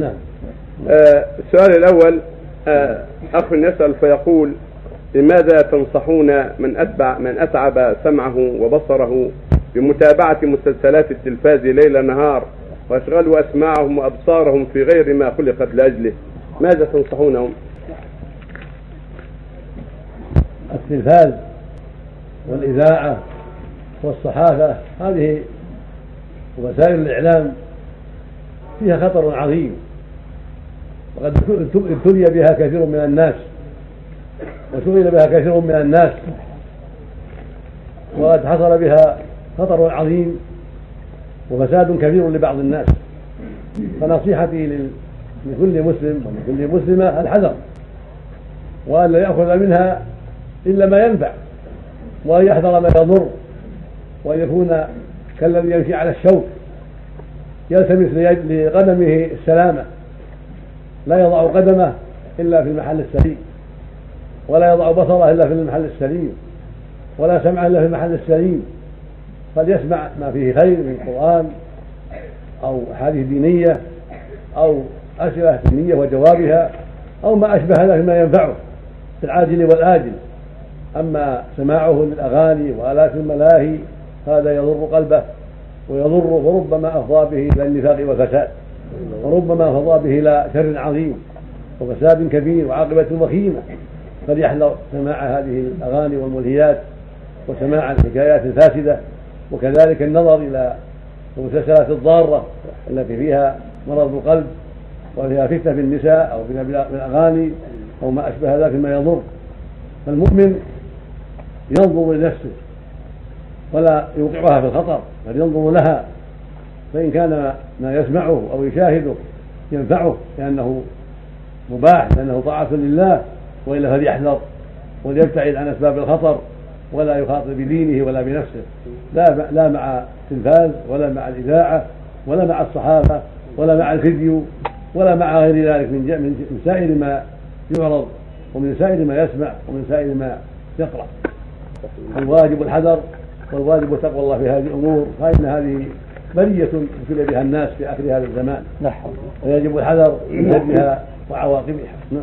نعم آه، السؤال الأول آه، أخ يسأل فيقول لماذا تنصحون من أتبع من أتعب سمعه وبصره بمتابعة مسلسلات التلفاز ليل نهار واشغلوا أسماعهم وأبصارهم في غير ما خلقت لأجله ماذا تنصحونهم؟ التلفاز والإذاعة والصحافة هذه وسائل الإعلام فيها خطر عظيم. وقد ابتلي بها كثير من الناس. وشغل بها كثير من الناس. وقد حصل بها خطر عظيم وفساد كبير لبعض الناس. فنصيحتي لكل مسلم ولكل مسلمة الحذر. وأن لا يأخذ منها إلا ما ينفع. وأن يحذر ما يضر. وأن يكون كالذي يمشي على الشوك. يلتمس لقدمه السلامة. لا يضع قدمه إلا في المحل السليم. ولا يضع بصره إلا في المحل السليم. ولا سمعه إلا في المحل السليم. فليسمع ما فيه خير من القرآن أو أحاديث دينية أو أسئلة دينية وجوابها أو ما أشبه ذلك مما ينفعه في العاجل والآجل. أما سماعه للأغاني وآلات الملاهي هذا يضر قلبه. ويضر وربما أفضى به إلى النفاق والفساد وربما أفضى به إلى شر عظيم وفساد كبير وعاقبة وخيمة. فليحذر سماع هذه الأغاني والملهيات وسماع الحكايات الفاسدة وكذلك النظر إلى المسلسلات الضارة التي فيها مرض القلب وفيها فتنة في النساء أو بالأغاني أو ما أشبه ذلك مما يضر. فالمؤمن ينظر لنفسه ولا يوقعها في الخطر بل ينظر لها فإن كان ما يسمعه أو يشاهده ينفعه لأنه مباح لأنه طاعة لله وإلا فليحذر وليبتعد عن أسباب الخطر ولا يخاطر بدينه ولا بنفسه. لا لا مع التلفاز ولا مع الإذاعة ولا مع الصحافة ولا مع الفيديو ولا مع غير ذلك من من سائر ما يعرض ومن سائر ما يسمع ومن سائر ما يقرأ. الواجب الحذر والواجب تقوى الله في هذه الأمور فإن هذه برية ابتلي بها الناس في آخر هذا الزمان. ويجب الحذر من شرها وعواقبها. نعم.